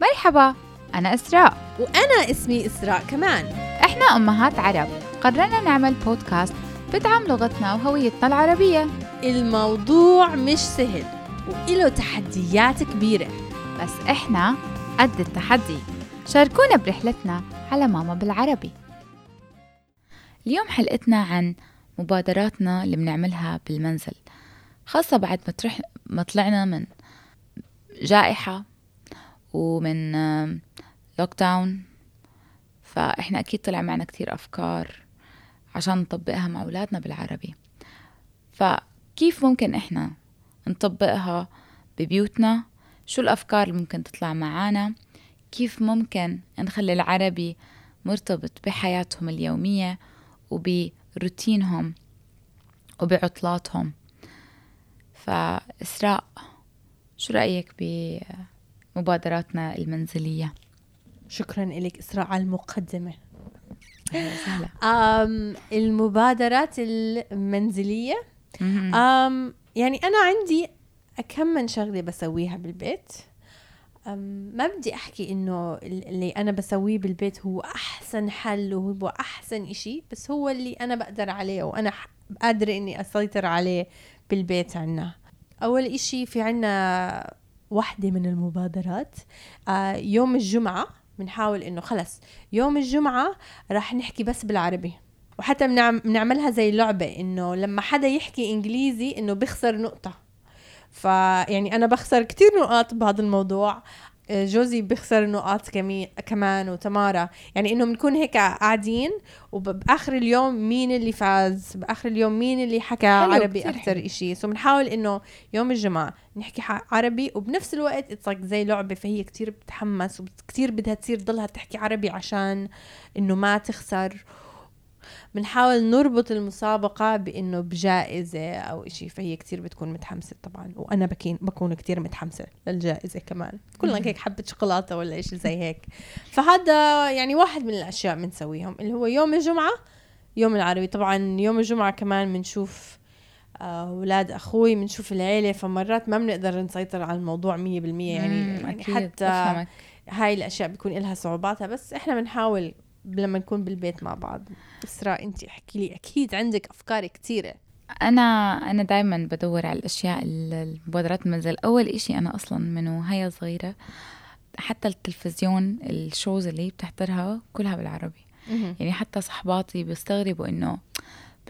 مرحبا أنا إسراء. وأنا اسمي إسراء كمان. إحنا أمهات عرب. قررنا نعمل بودكاست بدعم لغتنا وهويتنا العربية. الموضوع مش سهل وإله تحديات كبيرة. بس إحنا قد التحدي. شاركونا برحلتنا على ماما بالعربي. اليوم حلقتنا عن مبادراتنا اللي بنعملها بالمنزل خاصة بعد ما, ما طلعنا من جائحة ومن لوك داون فإحنا أكيد طلع معنا كتير أفكار عشان نطبقها مع أولادنا بالعربي. فكيف ممكن إحنا نطبقها ببيوتنا؟ شو الأفكار اللي ممكن تطلع معانا؟ كيف ممكن نخلي العربي مرتبط بحياتهم اليومية وبروتينهم وبعطلاتهم؟ فإسراء شو رأيك بمبادراتنا المنزلية؟ شكرا لك إسراء على المقدمة. أم المبادرات المنزلية. أم يعني أنا عندي كم من شغلة بسويها بالبيت. ما بدي أحكي إنه اللي أنا بسويه بالبيت هو أحسن حل وهو أحسن إشي بس هو اللي أنا بقدر عليه وأنا قادرة إني أسيطر عليه بالبيت عنا. أول إشي في عنا واحدة من المبادرات. آه يوم الجمعة بنحاول إنه خلص يوم الجمعة راح نحكي بس بالعربي. وحتى بنعملها زي لعبة إنه لما حدا يحكي إنجليزي إنه بيخسر نقطة. فيعني أنا بخسر كتير نقاط بهذا الموضوع. جوزي بيخسر نقاط كمان وتمارا. يعني انه بنكون هيك قاعدين وبآخر اليوم مين اللي فاز؟ بآخر اليوم مين اللي حكى عربي أكثر إشي؟ so بنحاول إنه يوم الجمعة نحكي عربي وبنفس الوقت it's زي لعبة فهي كتير بتحمس وكتير بدها تصير ضلها تحكي عربي عشان إنه ما تخسر. بنحاول نربط المسابقة بإنه بجائزة أو إشي فهي كتير بتكون متحمسة طبعا وأنا again بكون كتير متحمسة للجائزة كمان. كلنا هيك حبة شوكولاتة ولا إشي زي هيك. فهذا يعني واحد من الأشياء بنسويهم اللي هو يوم الجمعة يوم العربي. طبعا يوم الجمعة كمان بنشوف أولاد أخوي بنشوف العيلة. فمرات ما بنقدر نسيطر على الموضوع مية بالمية. يعني, يعني حتى أفهمك. هاي الأشياء بيكون لها صعوباتها. بس إحنا بنحاول لما نكون بالبيت مع بعض. إسراء انت احكي لي أكيد عندك أفكار كثيرة. أنا أنا دائما بدور على الأشياء المبادرات المنزل. أول إشي أنا أصلا من وهي صغيرة حتى التلفزيون ال shows اللي بتحضرها كلها بالعربي. يعني حتى صحباتي بيستغربوا إنه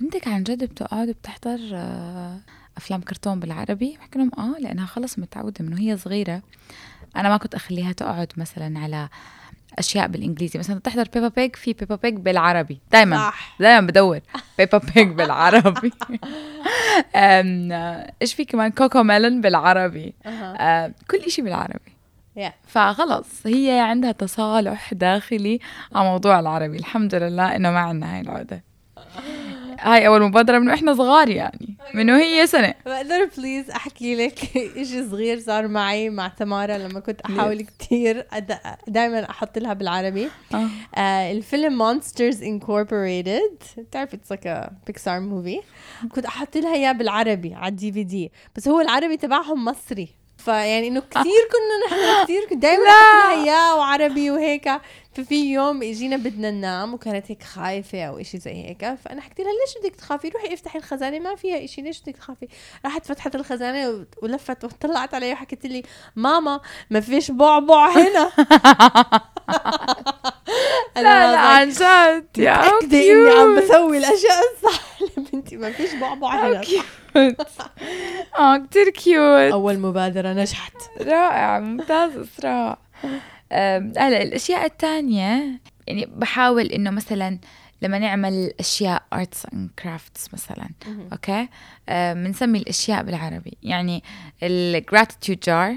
بنتك عن جد بتقعد بتحضر آه، أفلام كرتون بالعربي؟ بحكي لهم آه لأنها خلص متعودة من وهي صغيرة. أنا ما كنت أخليها تقعد مثلا على أشياء بالإنجليزي. مثلا تحضر Peppa Pig في Peppa Pig بالعربي. دائما دائما بدور. Peppa Pig بالعربي. إيش في كمان؟ CoComelon بالعربي. كل شيء بالعربي. فخلص هي عندها تصالح داخلي على موضوع العربي. الحمد لله إنه ما عندنا هاي العقده هاي أول مبادرة من وإحنا صغار يعني من وهي سنة. بقدر please أحكي لك شيء صغير صار معي مع تمارا لما كنت أحاول كثير دائما أحط لها بالعربي. آه. آه الفيلم Monsters Incorporated بتعرفي it's like Pixar movie كنت أحط لها إياه بالعربي على الدي في دي بس هو العربي تبعهم مصري. فيعني إنه كثير كنا نحن كثير دائما إياه وعربي وهيك. ففي يوم اجينا بدنا ننام وكانت هيك خايفة أو إشي زي هيك فأنا حكيت لها ليش بدك تخافي؟ روحي افتحي الخزانة ما فيها إشي ليش بدك تخافي؟ راحت فتحت الخزانة ولفت وطلعت علي وحكت لي ماما ما فيش بعبع هنا. لا لا عن جد يا متأكدة إني عم بسوي الأشياء الصح لبنتي ما فيش بعبع هنا. آه كثير cute أول مبادرة نجحت. رائع ممتاز إسراء. هلا الأشياء الثانية يعني بحاول إنه مثلا لما نعمل أشياء arts and crafts مثلا okay؟ بنسمي الأشياء بالعربي. يعني ال gratitude jar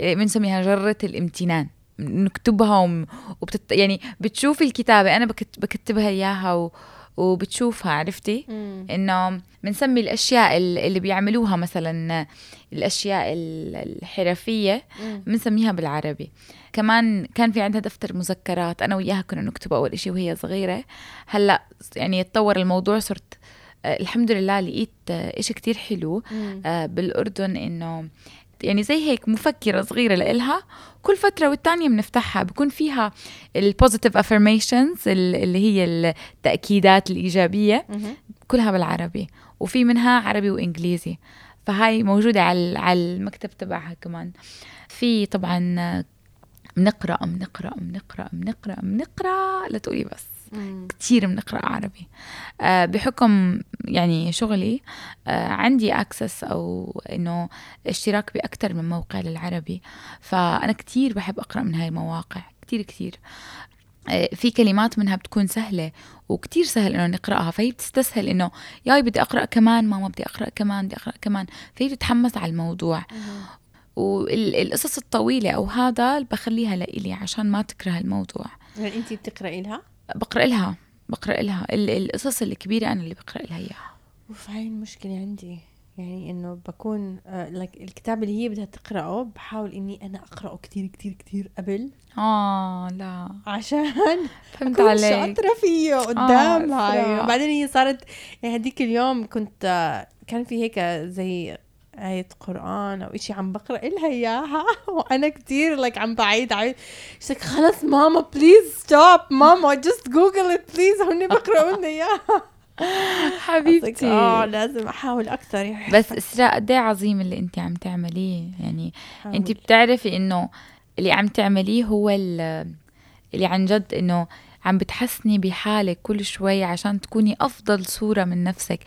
بنسميها جرة الامتنان. نكتبها. وبتت... يعني بتشوفي الكتابة أنا بكت... بكتبها إياها و... وبتشوفها عرفتي؟ إنه بنسمي الأشياء اللي بيعملوها مثلا الأشياء الحرفية بنسميها بالعربي. كمان كان في عندها دفتر مذكرات أنا وياها كنا نكتب أول إشي وهي صغيرة. هلأ يعني يتطور الموضوع صرت آه، الحمد لله لقيت آه، إشي كتير حلو. آه، بالأردن إنه يعني زي هيك مفكرة صغيرة لإلها. كل فترة والتانية بنفتحها بكون فيها ال positive affirmations اللي هي التأكيدات الإيجابية. كلها بالعربي وفي منها عربي وإنجليزي. فهاي موجودة على على المكتب تبعها كمان. في طبعا بنقرا بنقرا بنقرا بنقرا بنقرا لتقولي بس. كثير بنقرا عربي. أه بحكم يعني شغلي أه عندي access أو إنه اشتراك باكثر من موقع للعربي. فأنا كثير بحب أقرأ من هاي المواقع كثير كثير أه في كلمات منها بتكون سهلة وكتير سهل إنه نقرأها. فهي بتستسهل إنه ياي بدي أقرأ كمان ماما بدي أقرأ كمان بدي أقرأ كمان. فهي بتتحمس على الموضوع. والقصص الطويلة أو هذا بخليها لإلي عشان ما تكره الموضوع. يعني أنت بتقرأي لها؟ بقرأ لها بقرأ لها. القصص الكبيرة أنا اللي بقرأ لها إياها. أوف هاي المشكلة عندي. يعني إنه بكون آه الكتاب اللي هي بدها تقرأه بحاول إني أنا أقرأه كتير كتير كتير قبل. آه لا. عشان فهمت عليك. شاطرة فيه قدامها آه بعدين هي صارت يعني هديك اليوم كنت آه كان في هيك زي آية قرآن أو إشي عم بقرأ لها إياها. وأنا كتير لك عم بعيد عيد شك خلص ماما please stop ماما just Google it please هن بقرأوا لنا إياها. حبيبتي. آه لازم أحاول أكثر يعني بس إسراء قد عظيم اللي انت عم تعمليه. يعني حاول. انت بتعرفي إنه اللي عم تعمليه هو اللي عن جد إنه عم بتحسني بحالك كل شوي عشان تكوني أفضل صورة من نفسك.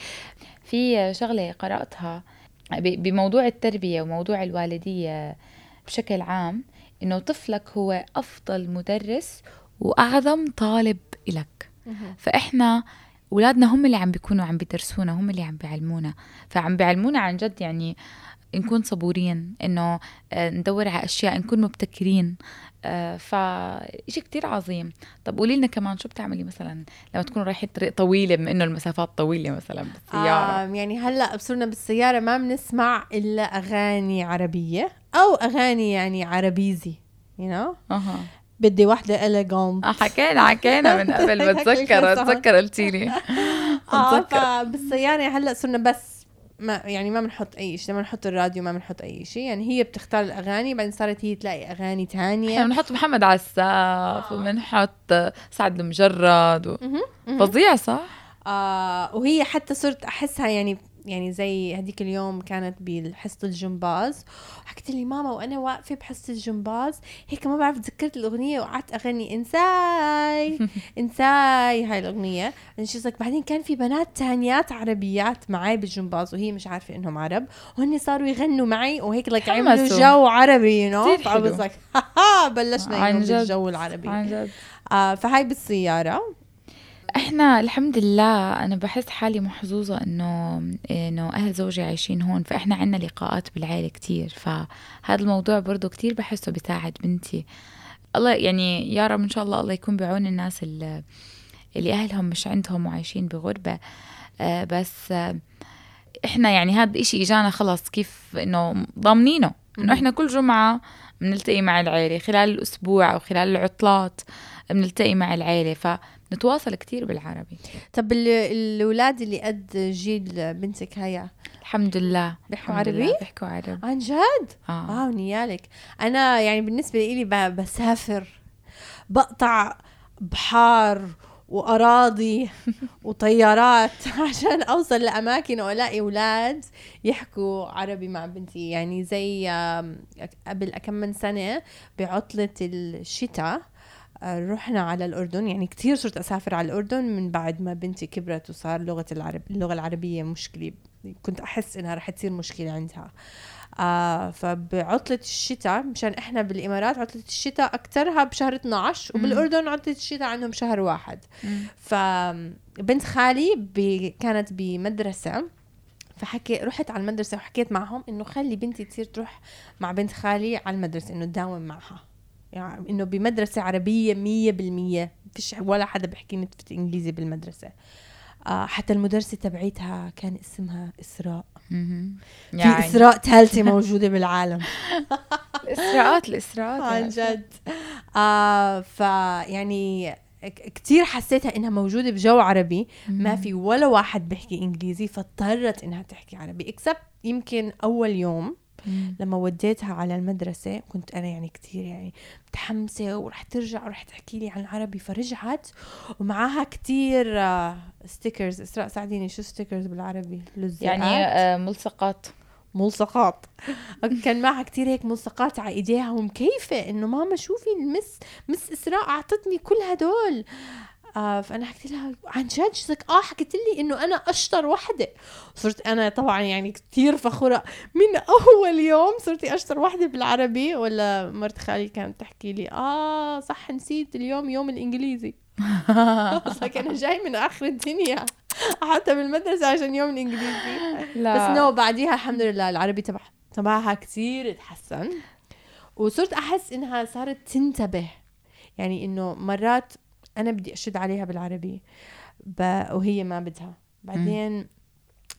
في شغلة قرأتها. بموضوع التربية وموضوع الوالدية بشكل عام إنه طفلك هو أفضل مدرس وأعظم طالب إلك. فإحنا أولادنا هم اللي عم بيكونوا عم بيدرسونا هم اللي عم بيعلمونا. فعم بيعلمونا عن جد يعني نكون صبورين إنه آه، ندور على أشياء نكون مبتكرين. آه، فشيء كتير عظيم. طب قولي لنا كمان شو بتعملي مثلا لما تكونوا رايحين طريق طويلة بما إنه المسافات طويلة مثلا بالسيارة؟ آه يعني هلأ بصرنا بالسيارة ما بنسمع إلا أغاني عربية أو أغاني يعني عربيزي you you know? أها. بدي وحدة elegant آه حكينا حكينا من قبل بتذكر بتذكر قلتي لي آه بالسيارة هلأ صرنا بس ما يعني ما بنحط أي شيء لما نحط الراديو ما بنحط أي شيء. يعني هي بتختار الأغاني بعدين صارت هي تلاقي أغاني تانية. إحنا بنحط محمد عساف وبنحط سعد المجرد و... فظيع صح؟ آه وهي حتى صرت أحسها يعني يعني زي هذيك اليوم كانت بحصة الجمباز. حكت لي ماما وأنا واقفة بحصة الجمباز هيك ما بعرف تذكرت الأغنية وقعدت أغني إنساي إنساي هاي الأغنية. بعدين كان في بنات تانيات عربيات معي بالجمباز وهي مش عارفة إنهم عرب. وهن صاروا يغنوا معي وهيك لك عملوا جو عربي you know بلشنا عن جد الجو العربي. عن جد. آه فهاي بالسيارة. إحنا الحمد لله أنا بحس حالي محظوظة إنه إنه أهل زوجي عايشين هون فإحنا عنا لقاءات بالعيلة كتير فهذا الموضوع برضه كتير بحسه بيساعد بنتي. الله يعني يا رب إن شاء الله الله يكون بعون الناس اللي, اللي أهلهم مش عندهم وعايشين بغربة. آه بس آه إحنا يعني هذا الاشي إجانا خلص كيف إنه ضامنينه إنه إحنا كل جمعة بنلتقي مع العيلة خلال الأسبوع أو خلال العطلات بنلتقي مع العيلة. ف نتواصل كتير بالعربي. طب الأولاد اللي قد جيل بنتك هيا؟ الحمد لله. بيحكوا عربي؟ بيحكوا عربي. عن جد؟ آه. واو نيالك. أنا يعني بالنسبة لي بسافر بقطع بحار وأراضي وطيارات عشان أوصل لأماكن وألاقي أولاد يحكوا عربي مع بنتي. يعني زي قبل كم من سنة بعطلة الشتاء رحنا على الأردن يعني كثير صرت أسافر على الأردن من بعد ما بنتي كبرت وصار لغة العرب اللغة العربية مشكلة كنت أحس إنها رح تصير مشكلة عندها. آه فبعطلة الشتاء مشان إحنا بالإمارات عطلة الشتاء أكثرها بشهر 12 وبالأردن عطلة الشتاء عندهم شهر واحد. فبنت خالي بي كانت بمدرسة فحكي رحت على المدرسة وحكيت معهم إنه خلي بنتي تصير تروح مع بنت خالي على المدرسة إنه تداوم معها. يعني إنه بمدرسة عربية مية بالمية فيش ولا حدا بيحكي نتفة إنجليزي بالمدرسة. آه حتى المدرسة تبعيتها كان اسمها إسراء. يعني. في إسراء ثالثة موجودة بالعالم. الإسراءات الإسراءات عن جد. آه فيعني كتير حسيتها إنها موجودة بجو عربي. ما في ولا واحد بيحكي إنجليزي فاضطرت إنها تحكي عربي اكسبت يمكن أول يوم لما وديتها على المدرسة كنت أنا يعني كتير يعني متحمسة ورح ترجع ورح تحكي لي عن العربي فرجعت ومعاها كتير stickers إسراء ساعديني شو stickers بالعربي؟ يعني آه ملصقات. ملصقات. كان معها كتير هيك ملصقات على إيديها ومكيفة إنه ماما شوفي ال miss miss إسراء أعطتني كل هدول. آه فأنا حكيت لها عن جد. شك آه حكيت لي إنه أنا أشطر وحدة. صرت أنا طبعا يعني كثير فخورة. من أول يوم صرتي أشطر وحدة بالعربي. ولا مرت خالي كانت تحكي لي آه صح نسيت اليوم يوم الإنجليزي. لك أنا جاي من آخر الدنيا. حتى بالمدرسة عشان يوم الإنجليزي. لا. بس نو بعديها الحمد لله العربي تبع تبعها كثير تحسن. وصرت أحس إنها صارت تنتبه. يعني إنه مرات أنا بدي أشد عليها بالعربي وهي ما بدها. بعدين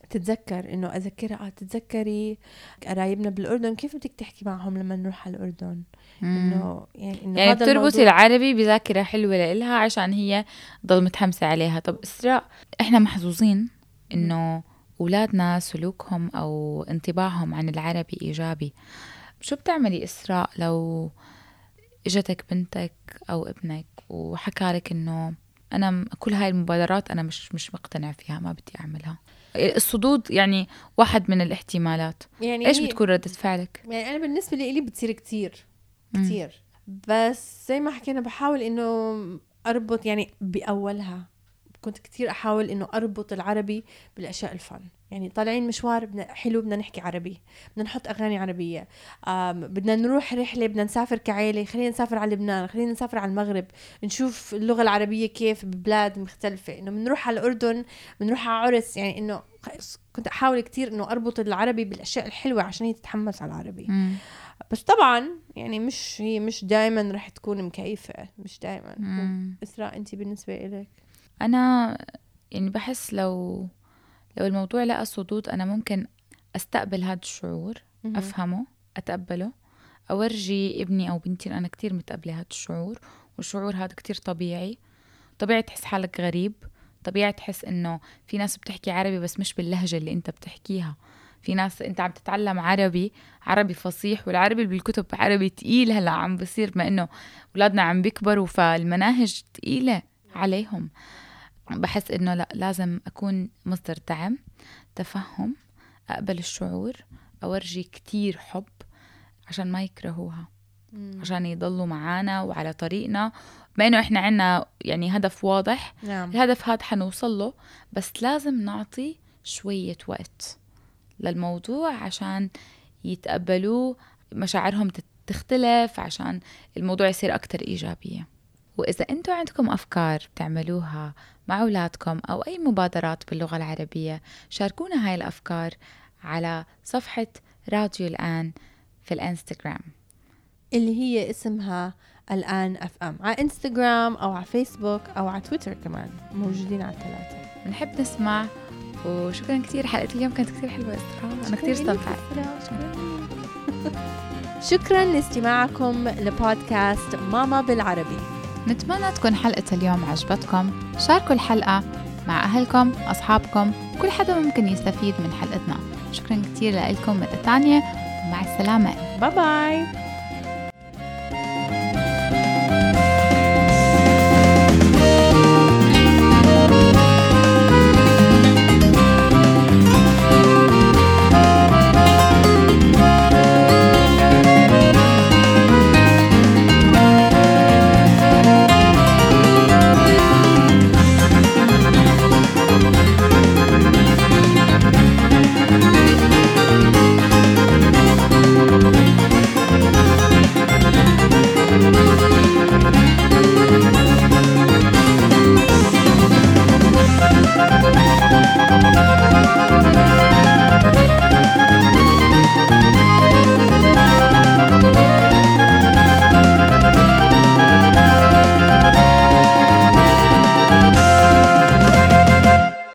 تتذكر إنه أذكرها آه تتذكري قرايبنا بالأردن؟ كيف بدك تحكي معهم لما نروح على الأردن؟ إنه يعني إنه يعني بتربطي العربي بذاكرة حلوة لإلها عشان هي ضل متحمسة عليها. طب إسراء إحنا محظوظين إنه أولادنا سلوكهم أو انطباعهم عن العربي إيجابي. شو بتعملي إسراء لو إجتك بنتك أو ابنك وحكى لك إنه أنا كل هاي المبادرات أنا مش مش مقتنع فيها ما بدي أعملها. الصدود يعني واحد من الاحتمالات. يعني إيش بتكون ردة فعلك؟ يعني أنا بالنسبة لي بتصير كتير كتير. بس زي ما حكينا بحاول إنه أربط يعني بأولها كنت كتير أحاول إنه أربط العربي بالأشياء الفن. يعني طالعين مشوار بدنا حلو بدنا نحكي عربي بدنا نحط أغاني عربية. بدنا نروح رحلة بدنا نسافر كعيلة خلينا نسافر على لبنان خلينا نسافر على المغرب نشوف اللغة العربية كيف ببلاد مختلفة. إنه بنروح على الأردن بنروح على عرس يعني إنه كنت أحاول كتير إنه أربط العربي بالأشياء الحلوة عشان هي تتحمس على العربي. م. بس طبعا يعني مش هي مش دائما رح تكون مكيفة مش دائما إسراء انت بالنسبة إلك؟ أنا يعني بحس لو لو الموضوع لقى صدود أنا ممكن أستقبل هذا الشعور أفهمه أتقبله أورجي ابني أو بنتي أنا كتير متقبلة هذا الشعور والشعور هذا كتير طبيعي. طبيعي تحس حالك غريب طبيعي تحس إنه في ناس بتحكي عربي بس مش باللهجة اللي أنت بتحكيها. في ناس أنت عم تتعلم عربي عربي فصيح والعربي بالكتب عربي تقيل هلأ عم بصير بما إنه أولادنا عم بيكبروا فالمناهج تقيلة عليهم. بحس إنه لا لازم أكون مصدر دعم تفهم أقبل الشعور أورجي كتير حب عشان ما يكرهوها مم. عشان يضلوا معانا وعلى طريقنا بما إنه إحنا عنا يعني هدف واضح نعم. الهدف هذا حنوصل له بس لازم نعطي شوية وقت للموضوع عشان يتقبلوه مشاعرهم تختلف عشان الموضوع يصير أكتر إيجابية وإذا أنتم عندكم أفكار بتعملوها مع أولادكم أو أي مبادرات باللغة العربية شاركونا هاي الأفكار على صفحة راديو الآن في الإنستغرام. اللي هي اسمها الآن أف أم. على إنستغرام أو على فيسبوك أو على تويتر كمان. موجودين على الثلاثة بنحب نسمع. وشكرا كثير حلقة اليوم كانت كثير حلوة إسراء. أنا كثير استمتعت. شكرا لاستماعكم لبودكاست ماما بالعربي. نتمنى تكون حلقة اليوم عجبتكم. شاركوا الحلقة مع أهلكم أصحابكم كل حدا ممكن يستفيد من حلقتنا. شكرا كتير لكم مرة تانية. ومع السلامة. باي باي